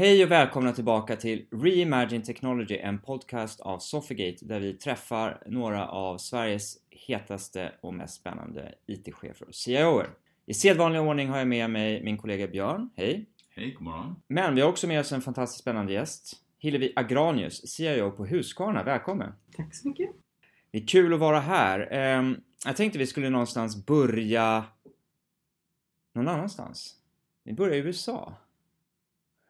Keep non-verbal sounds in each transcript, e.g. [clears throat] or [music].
Hej och välkomna tillbaka till Reimagine Technology, en podcast av Sofigate där vi träffar några av Sveriges hetaste och mest spännande IT-chefer och CIOer. I sedvanlig ordning har jag med mig min kollega Björn. Hej! Hej, god morgon. Men vi har också med oss en fantastiskt spännande gäst. Hillevi Agranius, CIO på Husqvarna. Välkommen! Tack så mycket. Det är kul att vara här. Ehm, Jag tänkte vi skulle någonstans börja någon annanstans. Vi börjar i USA.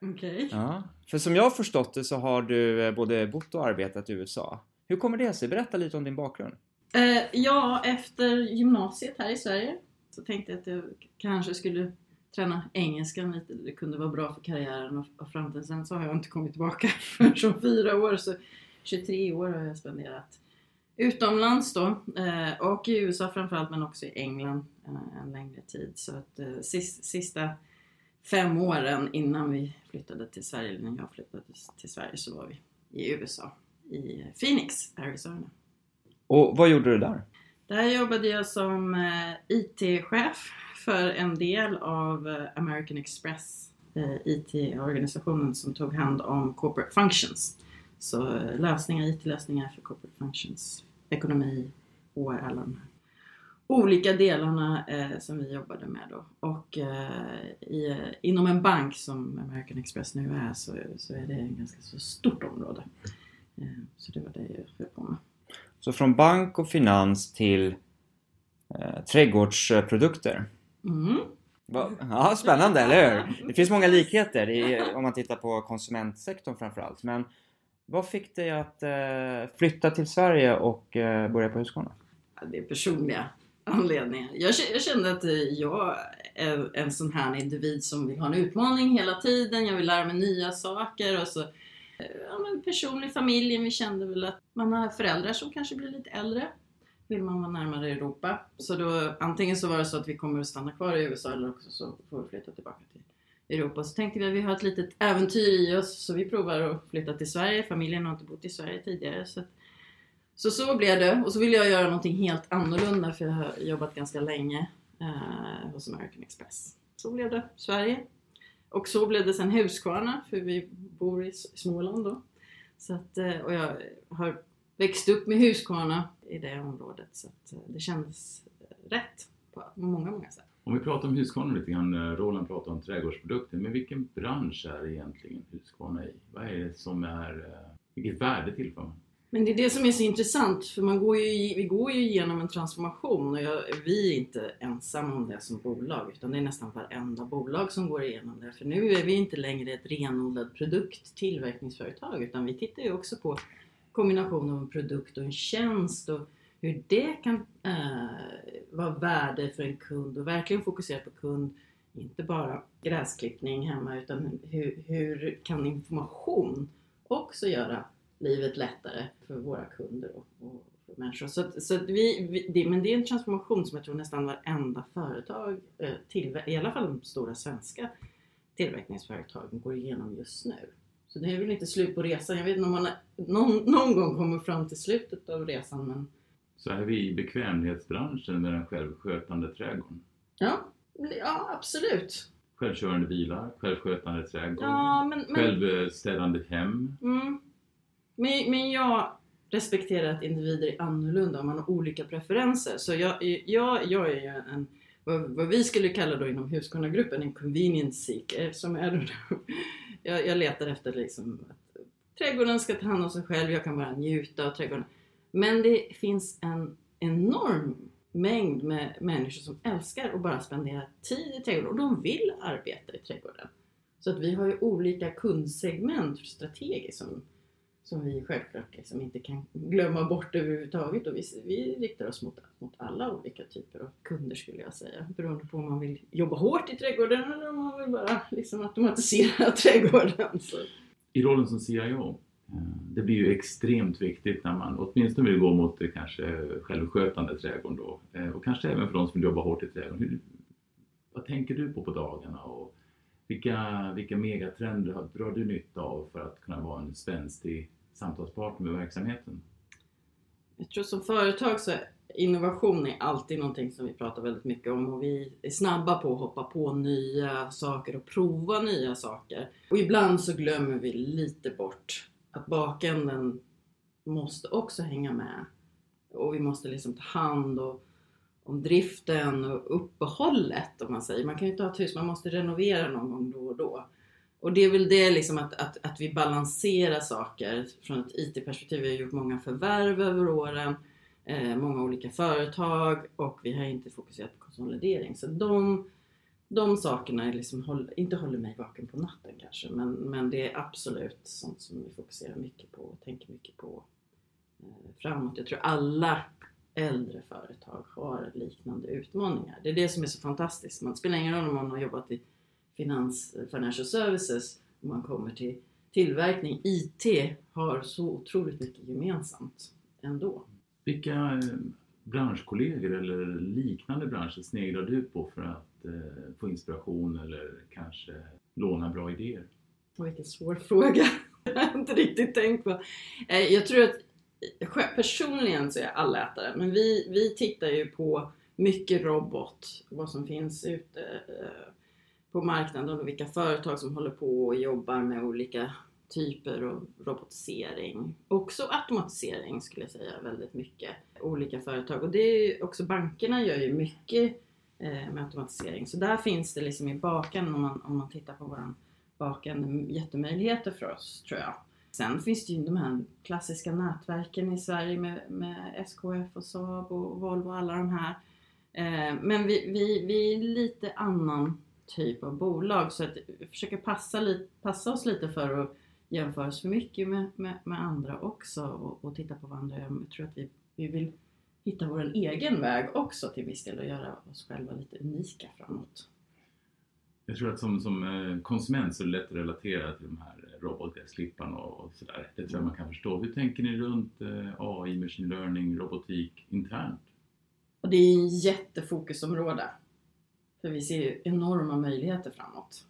Okej. Ja. För som jag har förstått det så har du eh, både bott och arbetat i USA. Hur kommer det sig? Berätta lite om din bakgrund. Eh, ja, efter gymnasiet här i Sverige så tänkte jag att jag kanske skulle träna engelskan lite. Det kunde vara bra för karriären och, framtiden. Sen så har jag inte kommit tillbaka [laughs] förrän om fyra år. Så 23 år har jag spenderat utomlands då. Eh, och i USA framförallt men också i England eh, en längre tid. Så att eh, sis, sista fem åren innan vi flyttade till Sverige, eller när jag flyttade till, Sverige så var vi i USA. I Phoenix, Arizona. Och vad gjorde du där? Där jobbade jag som eh, IT-chef för en del av eh, American Express, eh, IT-organisationen som tog hand om corporate functions. Så lösningar, IT-lösningar för corporate functions, ekonomi och alla de här olika delarna eh, som vi jobbade med då. Och eh, i, eh, inom en bank som American Express nu är så, så är det en ganska så stort område. Eh, så det var det jag höll på med. Så från bank och finans till eh, trädgårdsprodukter. Mm. Va? Ja, spännande, eller hur? Det finns många [laughs] likheter i, om man tittar på konsumentsektorn framförallt. Men vad fick dig att eh, flytta till Sverige och eh, börja på Husqvarna? Det personliga anledningar. Jag, jag kände att eh, jag är en sån här individ som vill ha en utmaning hela tiden. Jag vill lära mig nya saker och så eh, ja, men personlig familjen. Vi kände väl att man har föräldrar som kanske blir lite äldre. Vill man vara närmare Europa. Så då antingen så var det så att vi kommer att stanna kvar i USA eller också så får vi flytta tillbaka till Europa. Så tänkte vi att vi har ett litet äventyr i oss så vi provar att flytta till Sverige. Familjen har inte bott i Sverige tidigare. Så att så så blev det. Och så ville jag göra någonting helt annorlunda för jag har jobbat ganska länge eh, hos American Express. Så blev det Sverige. Och så blev det sen Husqvarna för vi bor i Småland då. Så att, eh, och jag har växt upp med Husqvarna i det området så att eh, det kändes eh, rätt på många, många sätt. Om vi pratar om Husqvarna lite grann, Roland pratar om trädgårdsprodukter, men vilken bransch är egentligen Husqvarna i? Vad är det som är, vilket värde tillför man? Men det är det som är så intressant för man går ju, vi går ju igenom en transformation och jag, vi är inte ensamma om det som bolag utan det är nästan varenda bolag som går igenom det. För nu är vi inte längre ett renodlat produkt tillverkningsföretag utan vi tittar ju också på kombinationen av en produkt och en tjänst och hur det kan eh, vara värde för en kund och verkligen fokusera på kund inte bara gräsklippning hemma utan hur, hur kan information också göra livet lättare för våra kunder och, och för människor. Så, så vi, vi, det, men det är en transformation som jag tror nästan varenda företag, eh, tillver- i alla fall de stora svenska tillverkningsföretagen går igenom just nu. Så det är väl inte slut på resan. Jag vet inte om man någon, någon gång kommer fram till slutet av resan men Så är vi i bekvämlighetsbranschen med den självskötande trädgården. ja, ja absolut. Självkörande bilar, självskötande trädgård, Ja, men, men, självstädande hem. Mm. Men, men jag respekterar att individer är annorlunda och man har olika preferenser. Så jag, jag, jag är ju en, vad, vad vi skulle kalla då inom Husqvarna-gruppen, en convenience seeker. Som är, [laughs] jag, jag letar efter liksom att trädgården ska ta hand om sig själv, jag kan bara njuta av trädgården. Men det finns en enorm mängd med människor som älskar att bara spendera tid i trädgården och de vill arbeta i trädgården. Så att vi har ju olika kundsegment strategiskt som, som vi självklart liksom inte kan glömma bort överhuvudtaget. Och vi, vi riktar oss mot, mot alla olika typer av kunder skulle jag säga. Beroende på om man vill jobba hårt i trädgården eller om man vill bara liksom automatisera [laughs] trädgården. Så. I rollen som CIO, eh, det blir ju extremt viktigt när man åtminstone vill gå mot det kanske självskötande trädgården då. Eh, och kanske även för de som vill jobba hårt i trädgården. Hur, vad tänker du på på dagarna? Och vilka, vilka megatrender har- drar du nytta av för att kunna vara en spänstig samtalspartner med verksamheten? Jag tror som företag så innovation är alltid någonting som vi pratar väldigt mycket om och vi är snabba på att hoppa på nya saker och prova nya saker. Och ibland så glömmer vi lite bort att bakänden måste också hänga med. Och vi måste liksom ta hand och, om driften och uppehållet om man säger. Man kan ju inte ha ett hus, man måste renovera någon gång då och då. Och det är väl det liksom att, att, att vi balanserar saker från ett IT-perspektiv. Vi har gjort många förvärv över åren, eh, många olika företag och vi har inte fokuserat på konsolidering. Så de, de sakerna är liksom, håll, inte håller mig vaken på natten kanske, men, men det är absolut sånt som vi fokuserar mycket på och tänker mycket på eh, framåt. Jag tror alla äldre företag har liknande utmaningar. Det är det som är så fantastiskt. Man spelar ingen roll om man har jobbat i finans, financial services, om man kommer till tillverkning. IT har så otroligt mycket gemensamt ändå. Vilka eh, branschkollegor eller liknande branscher sneglar du på för att eh, få inspiration eller kanske låna bra idéer? Vilken svår fråga. [laughs] jag har inte riktigt tänkt på. Eh, jag tror att personligen så är jag allätare, men vi, vi tittar ju på mycket robot, vad som finns ute eh, på marknaden och vilka företag som håller på och jobbar med olika typer av robotisering. Också automatisering skulle jag säga väldigt mycket. Olika företag och det är också bankerna gör ju mycket eh, med automatisering. Så där finns det liksom i baken om man, om man tittar på våran baken jättemöjligheter för oss tror jag. Sen finns det ju de här klassiska nätverken i Sverige med, med SKF och Saab och Volvo och alla de här. Eh, men vi, vi, vi är lite annan typ av bolag så att vi försöker passa, li, passa oss lite för att jämföra oss för mycket med, med, med andra också och, och, titta på vad andra gör. Jag tror att vi, vi vill hitta vår egen väg också till viss del och göra oss själva lite unika framåt. Jag tror att som, som eh, konsument så är det lätt att relatera till de här robotgräsklipparna och, och sådär. Det tror jag man kan förstå. Hur tänker ni runt eh, AI, machine learning, robotik internt? Och det är ett jättefokusområde. För vi ser ju enorma möjligheter framåt.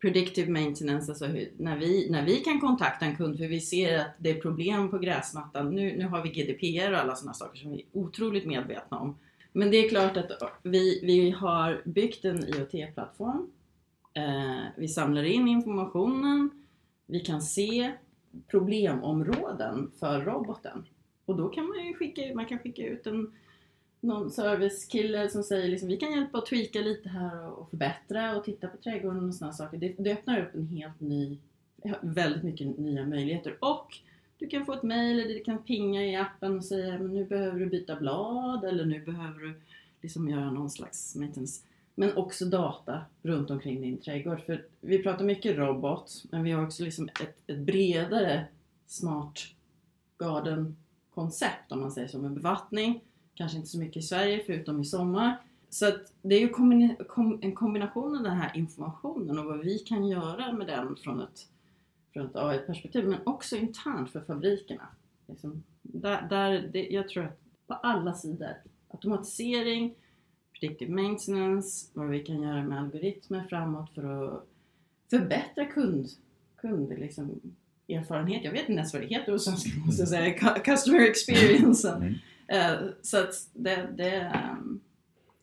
Predictive maintenance, alltså hur, när, vi, när vi kan kontakta en kund för vi ser att det är problem på gräsmattan. Nu, nu har vi GDPR och alla sådana saker som vi är otroligt medvetna om. Men det är klart att vi, vi har byggt en IoT-plattform. Eh, vi samlar in informationen. Vi kan se problemområden för roboten. Och då kan man ju skicka, man kan skicka ut en någon servicekille som säger liksom, vi kan hjälpa och tweaka lite här och förbättra och titta på trädgården och sådana saker. Det, det öppnar upp en helt ny, väldigt mycket nya möjligheter. Och du kan få ett mail eller det kan pinga i appen och säga men nu behöver du byta blad eller nu behöver du liksom göra någon slags maintenance. Men också data runt omkring din trädgård. För vi pratar mycket robot men vi har också liksom ett, ett bredare smart garden koncept om man säger så med bevattning Kanske inte så mycket i Sverige förutom i sommar. Så att det är ju en kombination av den här informationen och vad vi kan göra med den från ett, från ett AI-perspektiv men också internt för fabrikerna. Liksom, där, där det, jag tror att på alla sidor. Automatisering, predictive maintenance, vad vi kan göra med algoritmer framåt för att förbättra kund, kund liksom, erfarenhet. Jag vet inte ens vad det heter på svenska måste jag säga. Customer experience. Mm. Eh, så att det, det är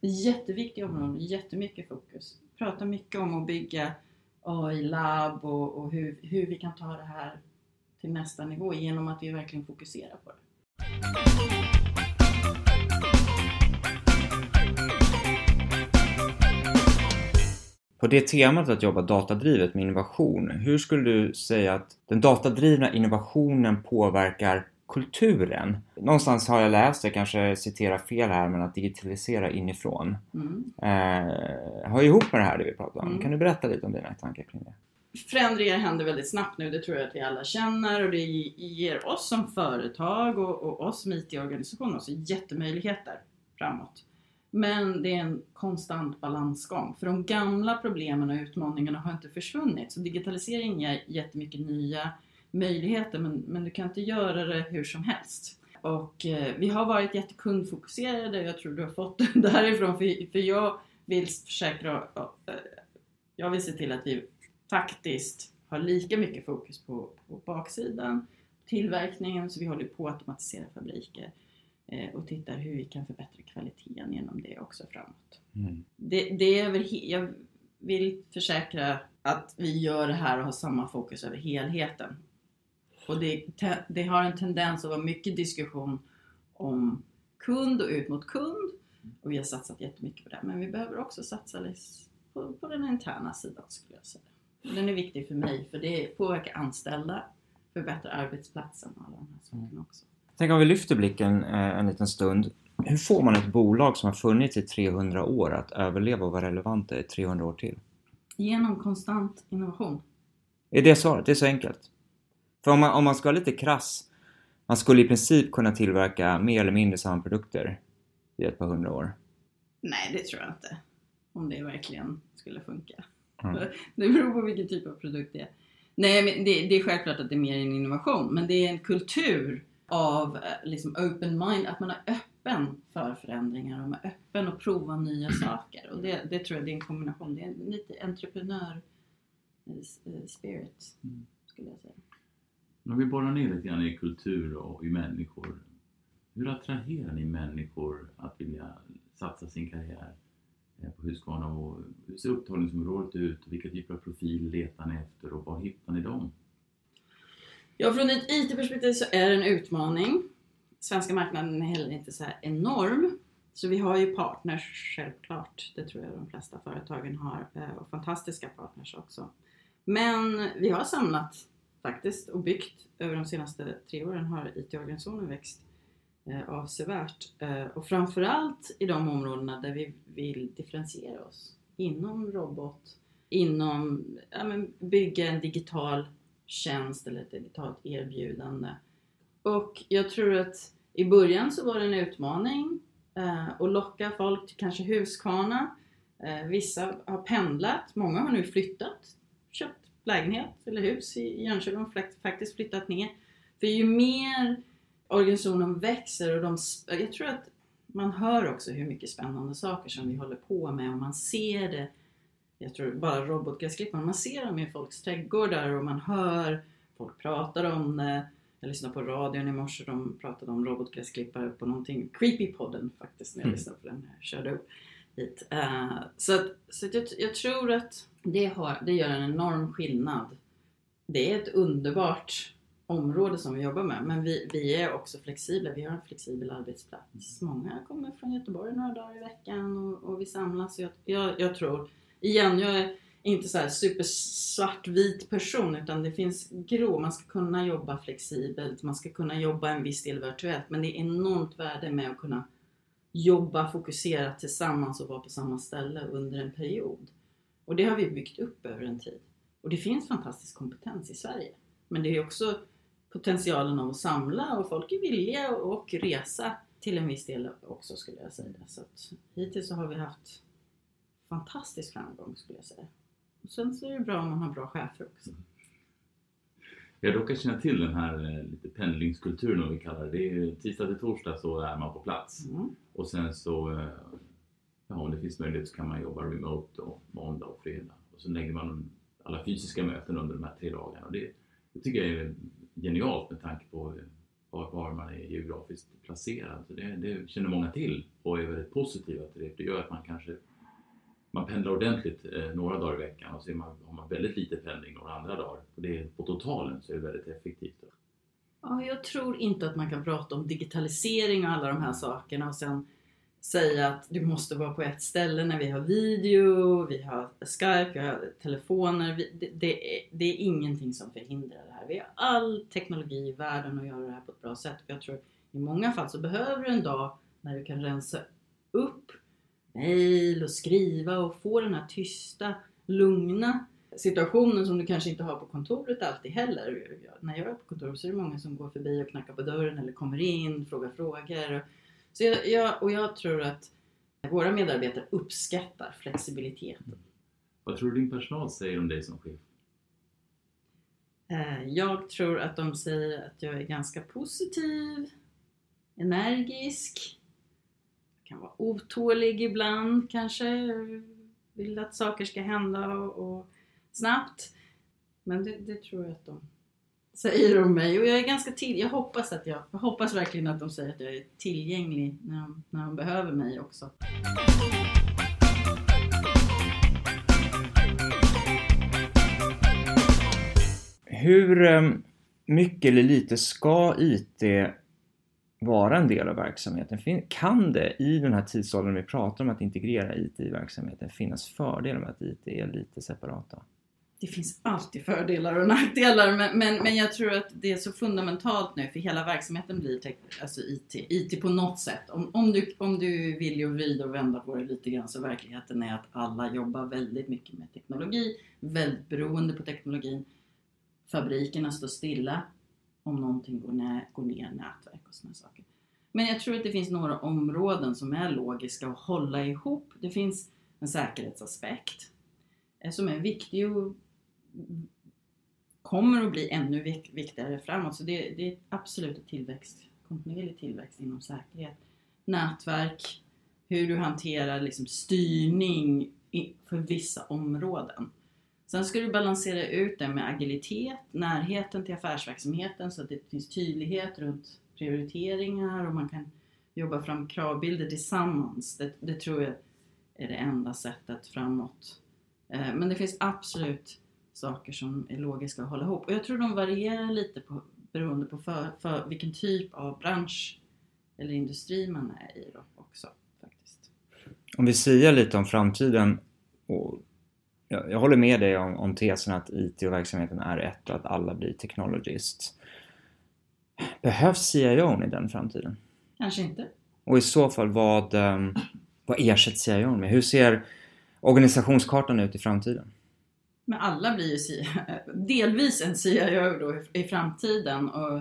jätteviktiga områden, jättemycket fokus. Pratar mycket om att bygga AI-labb och, och hur, hur vi kan ta det här till nästa nivå genom att vi verkligen fokuserar på det. På det temat att jobba datadrivet med innovation, hur skulle du säga att den datadrivna innovationen påverkar kulturen. Någonstans har jag läst, jag kanske citerar fel här, men att digitalisera inifrån. Mm. Eh, hör ihop med det här det vi pratar om. Mm. Kan du berätta lite om dina tankar kring det? Förändringar händer väldigt snabbt nu, det tror jag att vi alla känner och det ger oss som företag och, och oss som IT-organisation också jättemöjligheter framåt. Men det är en konstant balansgång. För de gamla problemen och utmaningarna har inte försvunnit. Så digitalisering ger jättemycket nya möjligheter men, men du kan inte göra det hur som helst. Och eh, vi har varit jättekundfokuserade, jag tror du har fått det [laughs] därifrån, för, för jag vill försäkra, eh, jag vill se till att vi faktiskt har lika mycket fokus på, på baksidan, tillverkningen, så vi håller på att automatisera fabriker. eh, och tittar hur vi kan förbättra kvaliteten genom det också framåt. Mm. Det, det är över, jag vill försäkra att vi gör det här och har samma fokus över helheten. Och det, det har en tendens att vara mycket diskussion om kund och ut mot kund. Och vi har satsat jättemycket på det. Men vi behöver också satsa på, på den interna sidan skulle jag säga. Den är viktig för mig för det påverkar anställda, förbättrar arbetsplatsen och alla de här sakerna också. Tänk om vi lyfter blicken eh, en liten stund. Hur får man ett bolag som har funnits i 300 år att överleva och vara relevanta i 300 år till? Genom konstant innovation. Är det svaret? Det är så enkelt. För om man, om man ska vara lite krass, man skulle i princip kunna tillverka mer eller mindre samma produkter i ett par hundra år. Nej, det tror jag inte. Om det verkligen skulle funka. Mm. [laughs] Det beror på vilken typ av produkt det är. Nej, men det, det är självklart att det är mer en innovation, men det är en kultur av eh, liksom open mind, att man är öppen för förändringar och man är öppen att prova nya [clears throat] saker. Och det, det tror jag det är en kombination. Det är en lite entreprenör eh, eh, spirit, Mm. skulle jag säga. Om vi borrar ner lite grann i kultur och i människor. Hur attraherar ni människor att vilja satsa sin karriär eh, på Husqvarna? Och hur ser upptagningsområdet ut? Vilka typer av profil letar ni efter och var hittar ni dem? Ja, från ett IT-perspektiv så är det en utmaning. Svenska marknaden är heller inte så här enorm. Så vi har ju partners, självklart. Det tror jag de flesta företagen har. Eh, och fantastiska partners också. Men vi har samlat faktiskt och byggt över de senaste tre åren har IT-organisationen växt eh, avsevärt. Eh, Och framförallt i de områdena där vi vill differentiera oss. Inom robot, inom ja, men bygga en digital tjänst eller ett digitalt erbjudande. Och jag tror att i början så var det en utmaning eh, att locka folk till kanske Huskvarna. Eh, vissa har pendlat, många har nu flyttat, köpt lägenhet eller hus i Jönköping och fakt- faktiskt flyttat ner. För ju mer organisationen växer och de, jag tror att man hör också hur mycket spännande saker som vi håller på med och man ser det jag tror bara robotgräsklippare, man ser dem i folks trädgårdar och man hör folk pratar om det. Jag lyssnade på radion i morse, de pratade om robotgräsklippare på någonting, Creepy-podden faktiskt, när jag Mm. lyssnade på den. Jag körde upp hit. Eh, så att, så att jag, jag tror att det, har, det gör en enorm skillnad. Det är ett underbart område som vi jobbar med, men vi, vi är också flexibla. Vi har en flexibel arbetsplats. Många kommer från Göteborg några dagar i veckan och, och vi samlas. Jag, jag, jag tror igen, jag är inte så här super svartvit person utan det finns grå. Man ska kunna jobba flexibelt, man ska kunna jobba en viss del virtuellt men det är enormt värde med att kunna jobba fokuserat tillsammans och vara på samma ställe under en period. Och det har vi byggt upp över en tid. Och det finns fantastisk kompetens i Sverige. Men det är också potentialen av att samla och folk är villiga och resa till en viss del också skulle jag säga. Så att hittills så har vi haft fantastisk framgång skulle jag säga. Och sen så är det bra om man har bra chefer också. Jag råkar känna till den här eh, lite pendlingskulturen om vi kallar det. det är, tisdag till torsdag så är man på plats. Mm. Och sen så, eh, ja, om det finns möjlighet så kan man jobba remote då, måndag och fredag. Och så lägger man alla fysiska möten under de här tre dagarna. Och det, det tycker jag är genialt med tanke på var, var man är geografiskt placerad. Så det, det känner många till och är väldigt positiva till det. Det gör att man kanske man pendlar ordentligt eh, några dagar i veckan och så man, har man väldigt lite pendling några andra dagar. Och det, på totalen så är det väldigt effektivt. Då. Ja, jag tror inte att man kan prata om digitalisering och alla de här sakerna och sen säga att du måste vara på ett ställe när vi har video, vi har Skype, vi har telefoner. Vi, det, det, är, det är ingenting som förhindrar det här. Vi har all teknologi i världen att göra det här på ett bra sätt. Jag tror i många fall så behöver du en dag när du kan rensa upp mejl och skriva och få den här tysta, lugna situationen som du kanske inte har på kontoret alltid heller. När jag är på kontoret så är det många som går förbi och knackar på dörren eller kommer in, frågar frågor. Så jag, jag, och jag tror att våra medarbetare uppskattar flexibiliteten. Vad tror du din personal säger om dig som chef? Eh, Jag tror att de säger att jag är ganska positiv, energisk, kan vara otålig ibland kanske, vill att saker ska hända och, och snabbt. Men det, det tror jag att de säger de mig. Och jag är ganska till, jag hoppas att jag, jag hoppas verkligen att de säger att jag är tillgänglig när de, när de behöver mig också. Hur ehm, mycket eller lite ska IT vara en del av verksamheten? Kan det i den här tidsåldern vi pratar om att integrera IT i verksamheten finnas fördelar med att IT är lite separata? Det finns alltid fördelar och nackdelar men, men, men jag tror att det är så fundamentalt nu för hela verksamheten blir tech, alltså IT, IT på något sätt. Om, om, du, om du vill ju vrida och vända på det lite grann så verkligheten är att alla jobbar väldigt mycket med teknologi, väldigt beroende på teknologin. Fabrikerna står stilla om någonting går ner, går ner nätverk och sådana saker. Men jag tror att det finns några områden som är logiska att hålla ihop. Det finns en säkerhetsaspekt eh, som är viktig att kommer att bli ännu viktigare framåt. Så det, det är absolut tillväxt, kontinuerlig tillväxt inom säkerhet. Nätverk, hur du hanterar liksom styrning för vissa områden. Sen ska du balansera ut det med agilitet, närheten till affärsverksamheten så att det finns tydlighet runt prioriteringar och man kan jobba fram kravbilder tillsammans. Det, det tror jag är det enda sättet framåt. Eh, men det finns absolut saker som är logiska att hålla ihop. Och jag tror de varierar lite på, beroende på för, för vilken typ av bransch eller industri man är i då också. faktiskt. Om vi säger lite om framtiden och jag, jag håller med dig om, om tesen att IT och verksamheten är ett och att alla blir technologist. Behövs CIO i den framtiden? Kanske inte. Och i så fall vad, ehm, vad ersätts CIO med? Hur ser organisationskartan ut i framtiden? Men alla blir ju CIA, [laughs] delvis en CIO då i- framtiden. Och,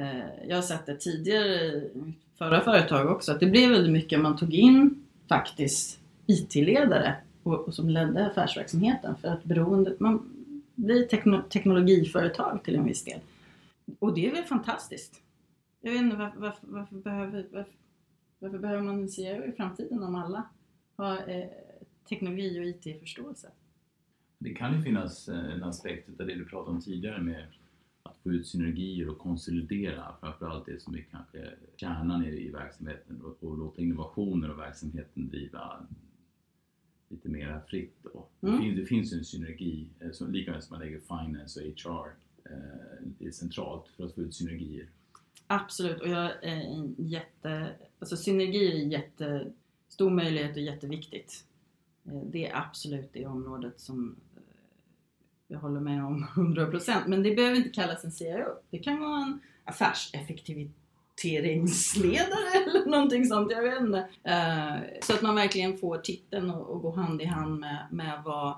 eh, jag har sett det tidigare i mitt förra företag också, att det blev väldigt mycket man tog in faktiskt IT-ledare och, och som ledde affärsverksamheten för att beroendet, man blir tekno, teknologiföretag till en viss del. Och det är väl fantastiskt. Jag vet inte varför, varför, varför, behöver, varför, varför behöver man en CIO i framtiden om alla har eh, teknologi och IT-förståelse? Det kan ju finnas eh, en aspekt av det du pratade om tidigare med att få ut synergier och konsolidera framförallt det som är kanske kärnan i, verksamheten och, och låta innovationer och verksamheten driva lite mera fritt. Då. Mm. Det, finns, det finns en synergi, eh, som, lika väl som man lägger finance och HR eh, är centralt för att få ut synergier. Absolut, och jag är jätte... Alltså synergier är en jättestor möjlighet och jätteviktigt. Eh, Det är absolut det området som jag håller med om [laughs] 100%. Men det behöver inte kallas en CIO. Det kan vara en affärseffektiviseringsledare [laughs] eller någonting sånt, jag vet inte. Eh, så att man verkligen får titeln och gå hand i hand med, med vad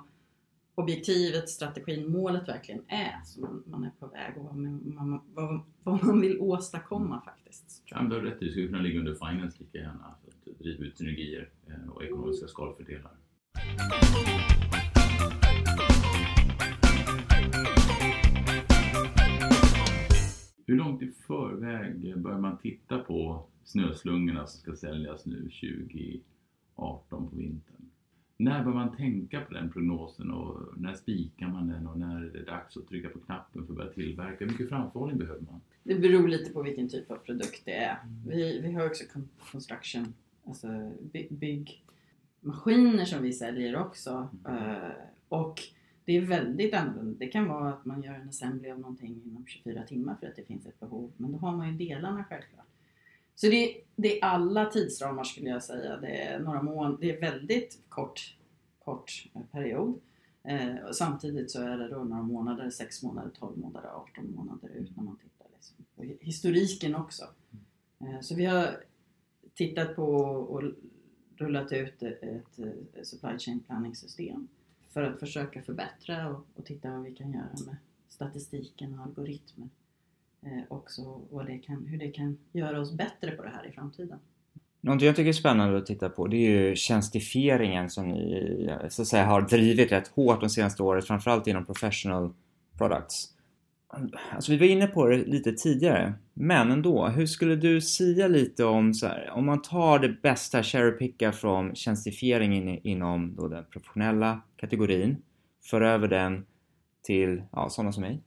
objektivet, strategin, målet verkligen är som man, är på väg och vad man, vad, vad man vill åstadkomma faktiskt. Ja, du har rätt, det skulle kunna ligga under finance lika gärna. För att driva ut synergier eh, och ekonomiska skalfördelar. Hur långt i förväg bör man titta på snöslungorna som ska säljas nu 2018 på vintern? När bör man tänka på den prognosen och när spikar man den och när är det dags att trycka på knappen för att börja tillverka? Hur mycket framförhållning behöver man? Det beror lite på vilken typ av produkt det är. Vi, vi har också con- construction, alltså by- byggmaskiner som vi säljer också. Eh, och det är väldigt annorlunda. Det kan vara att man gör en assembly av någonting inom 24 timmar för att det finns ett behov. Men då har man ju delarna självklart. Så det, det är alla tidsramar skulle jag säga. Det är några månader. Det är väldigt kort, kort eh, period. Eh, och samtidigt så är det då några månader, 6 månader, 12 månader, 18 månader ut när man tittar. Liksom. Och historiken också. Eh, så vi har tittat på och rullat ut ett, ett, ett supply chain planning system för att försöka förbättra och, och titta vad vi kan göra med statistiken och algoritmer. Eh, också och det kan, hur det kan göra oss bättre på det här i framtiden. Någonting jag tycker är spännande att titta på det är ju tjänstifieringen som ni så att säga, har drivit rätt hårt de senaste åren, framförallt inom professional products. Alltså vi var inne på det lite tidigare, men ändå. Hur skulle du säga lite om så här, om man tar det bästa cherry-picka från tjänstifiering in, inom då den professionella kategorin, för över den till ja, sådana som mig.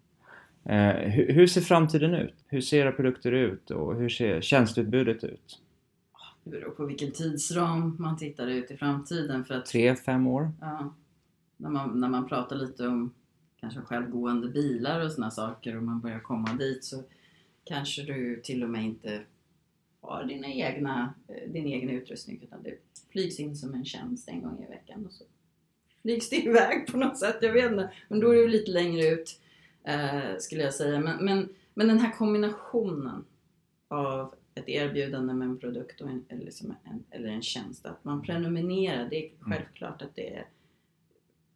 Eh, hur, hur ser framtiden ut? Hur ser era produkter ut och hur ser tjänsteutbudet ut? Det beror på vilken tidsram man tittar ut i framtiden. För att, Tre, fem år? ja, när, man, när man pratar lite om kanske självgående bilar och sådana saker och man börjar komma dit så kanske du till och med inte har dina egna, eh, din egen utrustning utan det flygs in som en tjänst en gång i veckan och så flygs det [laughs] iväg på något sätt. Jag vet inte. Men då är det lite längre ut eh, skulle jag säga. Men, men, men den här kombinationen av ett erbjudande med en produkt och en, eller, liksom en, eller en tjänst. Att man prenumererar, det är självklart att det är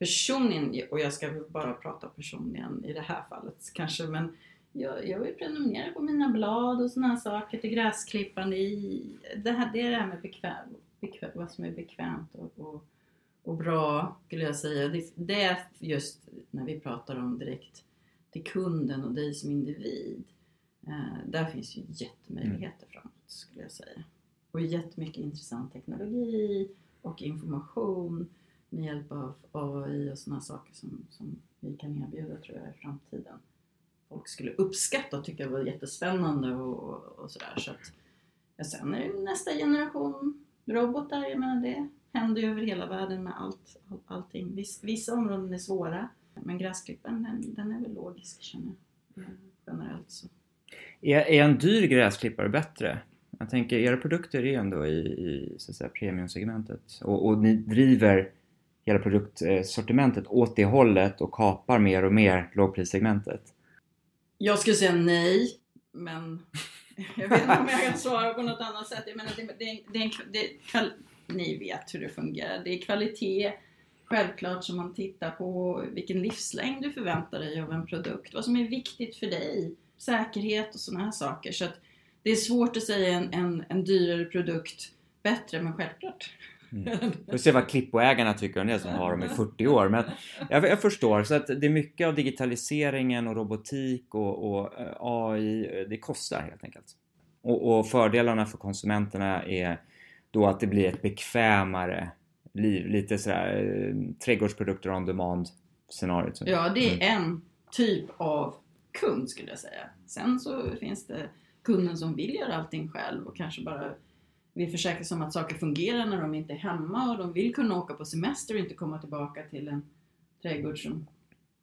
personligen, och jag ska bara prata personligen i det här fallet kanske, men jag, jag vill prenumerera på mina blad och sådana här saker till gräsklippande i, det, här, det är det här med bekväm, bekväm, vad som är bekvämt och, och, och bra skulle jag säga. Det, det är just när vi pratar om direkt till kunden och dig som individ. Eh, där finns ju jättemöjligheter framåt skulle jag säga. Och jättemycket intressant teknologi och information med hjälp av AI och sådana saker som, som vi kan erbjuda tror jag i framtiden. Folk skulle uppskatta och tycka var jättespännande och, och, och sådär. Så att, ja, sen är det nästa generation robotar, jag menar det händer ju över hela världen med allt, all, allting. Viss, vissa områden är svåra men gräsklipparen den, den är väl logisk känner jag generellt. Så. Är, är en dyr gräsklippare bättre? Jag tänker, era produkter är ändå i, i så att säga, premiumsegmentet och, och ni driver hela produktsortimentet åt det hållet och kapar mer och mer lågprissegmentet. Jag skulle säga nej, men [laughs] jag vet inte om jag kan svara på något annat sätt. Jag menar, det, det, det, det ni vet hur det fungerar. Det är kvalitet, självklart som man tittar på vilken livslängd du förväntar dig av en produkt. Vad som är viktigt för dig. Säkerhet och sådana här saker. Så att det är svårt att säga en, en, en dyrare produkt bättre, men självklart. Mm. Får se vad klippoägarna tycker om det som har dem i 40 år. Men jag, jag, förstår, så att det är mycket av digitaliseringen och robotik och, och eh, AI, det kostar helt enkelt. Och, och, fördelarna för konsumenterna är då att det blir ett bekvämare liv, lite sådär eh, trädgårdsprodukter on demand scenariot. Ja, det är en typ av kund skulle jag säga. Sen så finns det kunden som vill göra allting själv och kanske bara vill försäkra sig om att saker fungerar när de inte är hemma och de vill kunna åka på semester och inte komma tillbaka till en trädgård som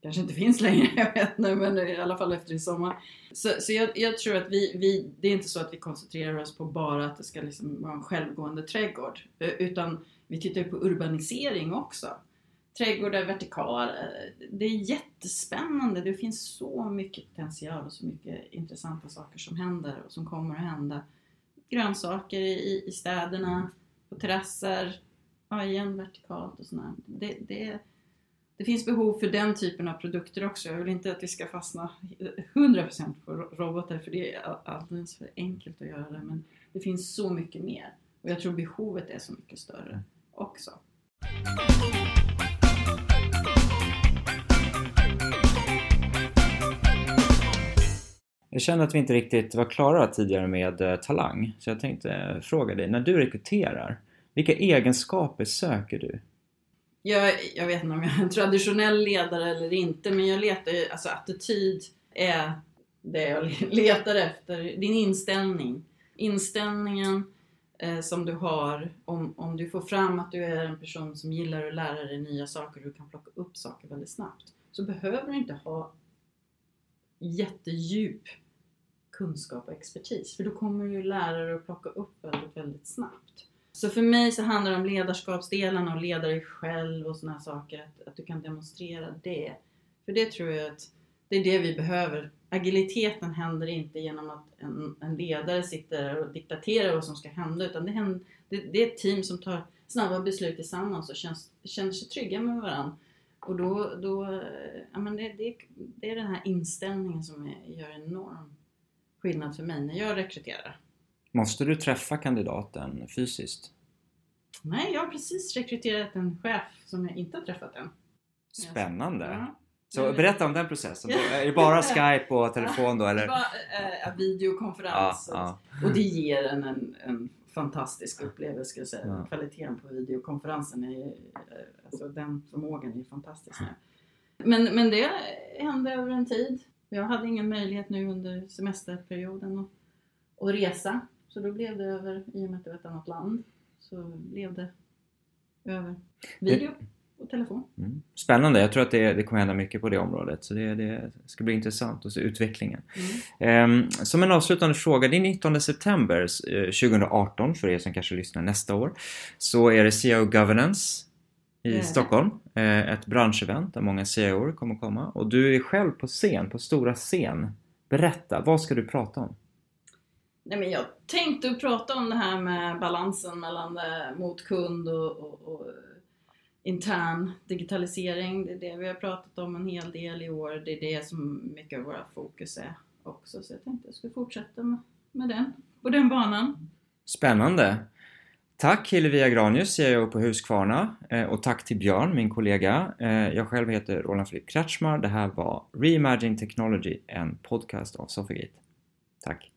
kanske inte finns längre, [laughs] jag vet inte, men i alla fall efter i sommar. Så, så jag, jag, tror att vi, vi, det är inte så att vi koncentrerar oss på bara att det ska liksom vara en självgående trädgård, utan vi tittar på urbanisering också. Trädgårdar vertikala, det är jättespännande. Det finns så mycket potential och så mycket intressanta saker som händer och som kommer att hända grönsaker i, i städerna, på terrasser, ja igen vertikalt och sådär. Det, det, det finns behov för den typen av produkter också. Jag vill inte att vi ska fastna 100% på robotar för det är alldeles för enkelt att göra det. Men det finns så mycket mer och jag tror behovet är så mycket större också. Jag känner att vi inte riktigt var klara tidigare med eh, talang, så jag tänkte eh, fråga dig, när du rekryterar, vilka egenskaper söker du? Jag, jag vet inte om jag är en traditionell ledare eller inte, men jag letar ju, alltså attityd är det jag letar efter. Din inställning. Inställningen eh, som du har, om, om du får fram att du är en person som gillar att lära dig nya saker och du kan plocka upp saker väldigt snabbt, så behöver du inte ha jättedjup kunskap och expertis. För då kommer ju lärare att plocka upp väldigt, väldigt snabbt. Så för mig så handlar det om ledarskapsdelen och leda dig själv och sådana saker. Att, att du kan demonstrera det. För det tror jag att det är det vi behöver. Agiliteten händer inte genom att en, en ledare sitter och diktaterar vad som ska hända. Utan det, händer, det, det, är ett team som tar snabba beslut tillsammans och känns, känner sig trygga med varandra. Och då, då ja, men det, det, det är den här inställningen som är, gör enormt skillnad för mig när jag rekryterar. Måste du träffa kandidaten fysiskt? Nej, jag har precis rekryterat en chef som jag inte har träffat än. Spännande! Ja. Så berätta om den processen. Är det bara [laughs] Skype och telefon då eller? Bara, äh, videokonferens. Ja, ja. Och det ger en, en, en fantastisk upplevelse ska jag säga. Ja. Kvaliteten på videokonferensen är eh, alltså den förmågan är fantastisk. Men, men det hände över en tid. Jag hade ingen möjlighet nu under semesterperioden att, att resa. Så då blev det över, i och med att det var ett annat land, så blev det över video och telefon. Mm. Spännande, jag tror att det, det kommer hända mycket på det området så det, det ska bli intressant att se utvecklingen. Mm. Ehm, som en avslutande fråga, det är 19 september eh, 2018 för er som kanske lyssnar nästa år. Så är det CIO Governance i det. Stockholm. Eh, ett branschevent där många CIOer kommer komma. Och du är själv på scen, på stora scen. Berätta, vad ska du prata om? Nej, men jag tänkte prata om det här med balansen mellan det, mot kund och, och, och intern digitalisering. Det är det vi har pratat om en hel del i år. Det är det som mycket av våra fokus är också. Så jag tänkte att jag skulle fortsätta med, med den, på den banan. Spännande! Tack Hillevi Agranius, CIO på Husqvarna eh, och tack till Björn, min kollega. Eh, jag själv heter Roland Filip Kretschmar. Det här var Reimagine Technology, en podcast av Sofigate. Tack!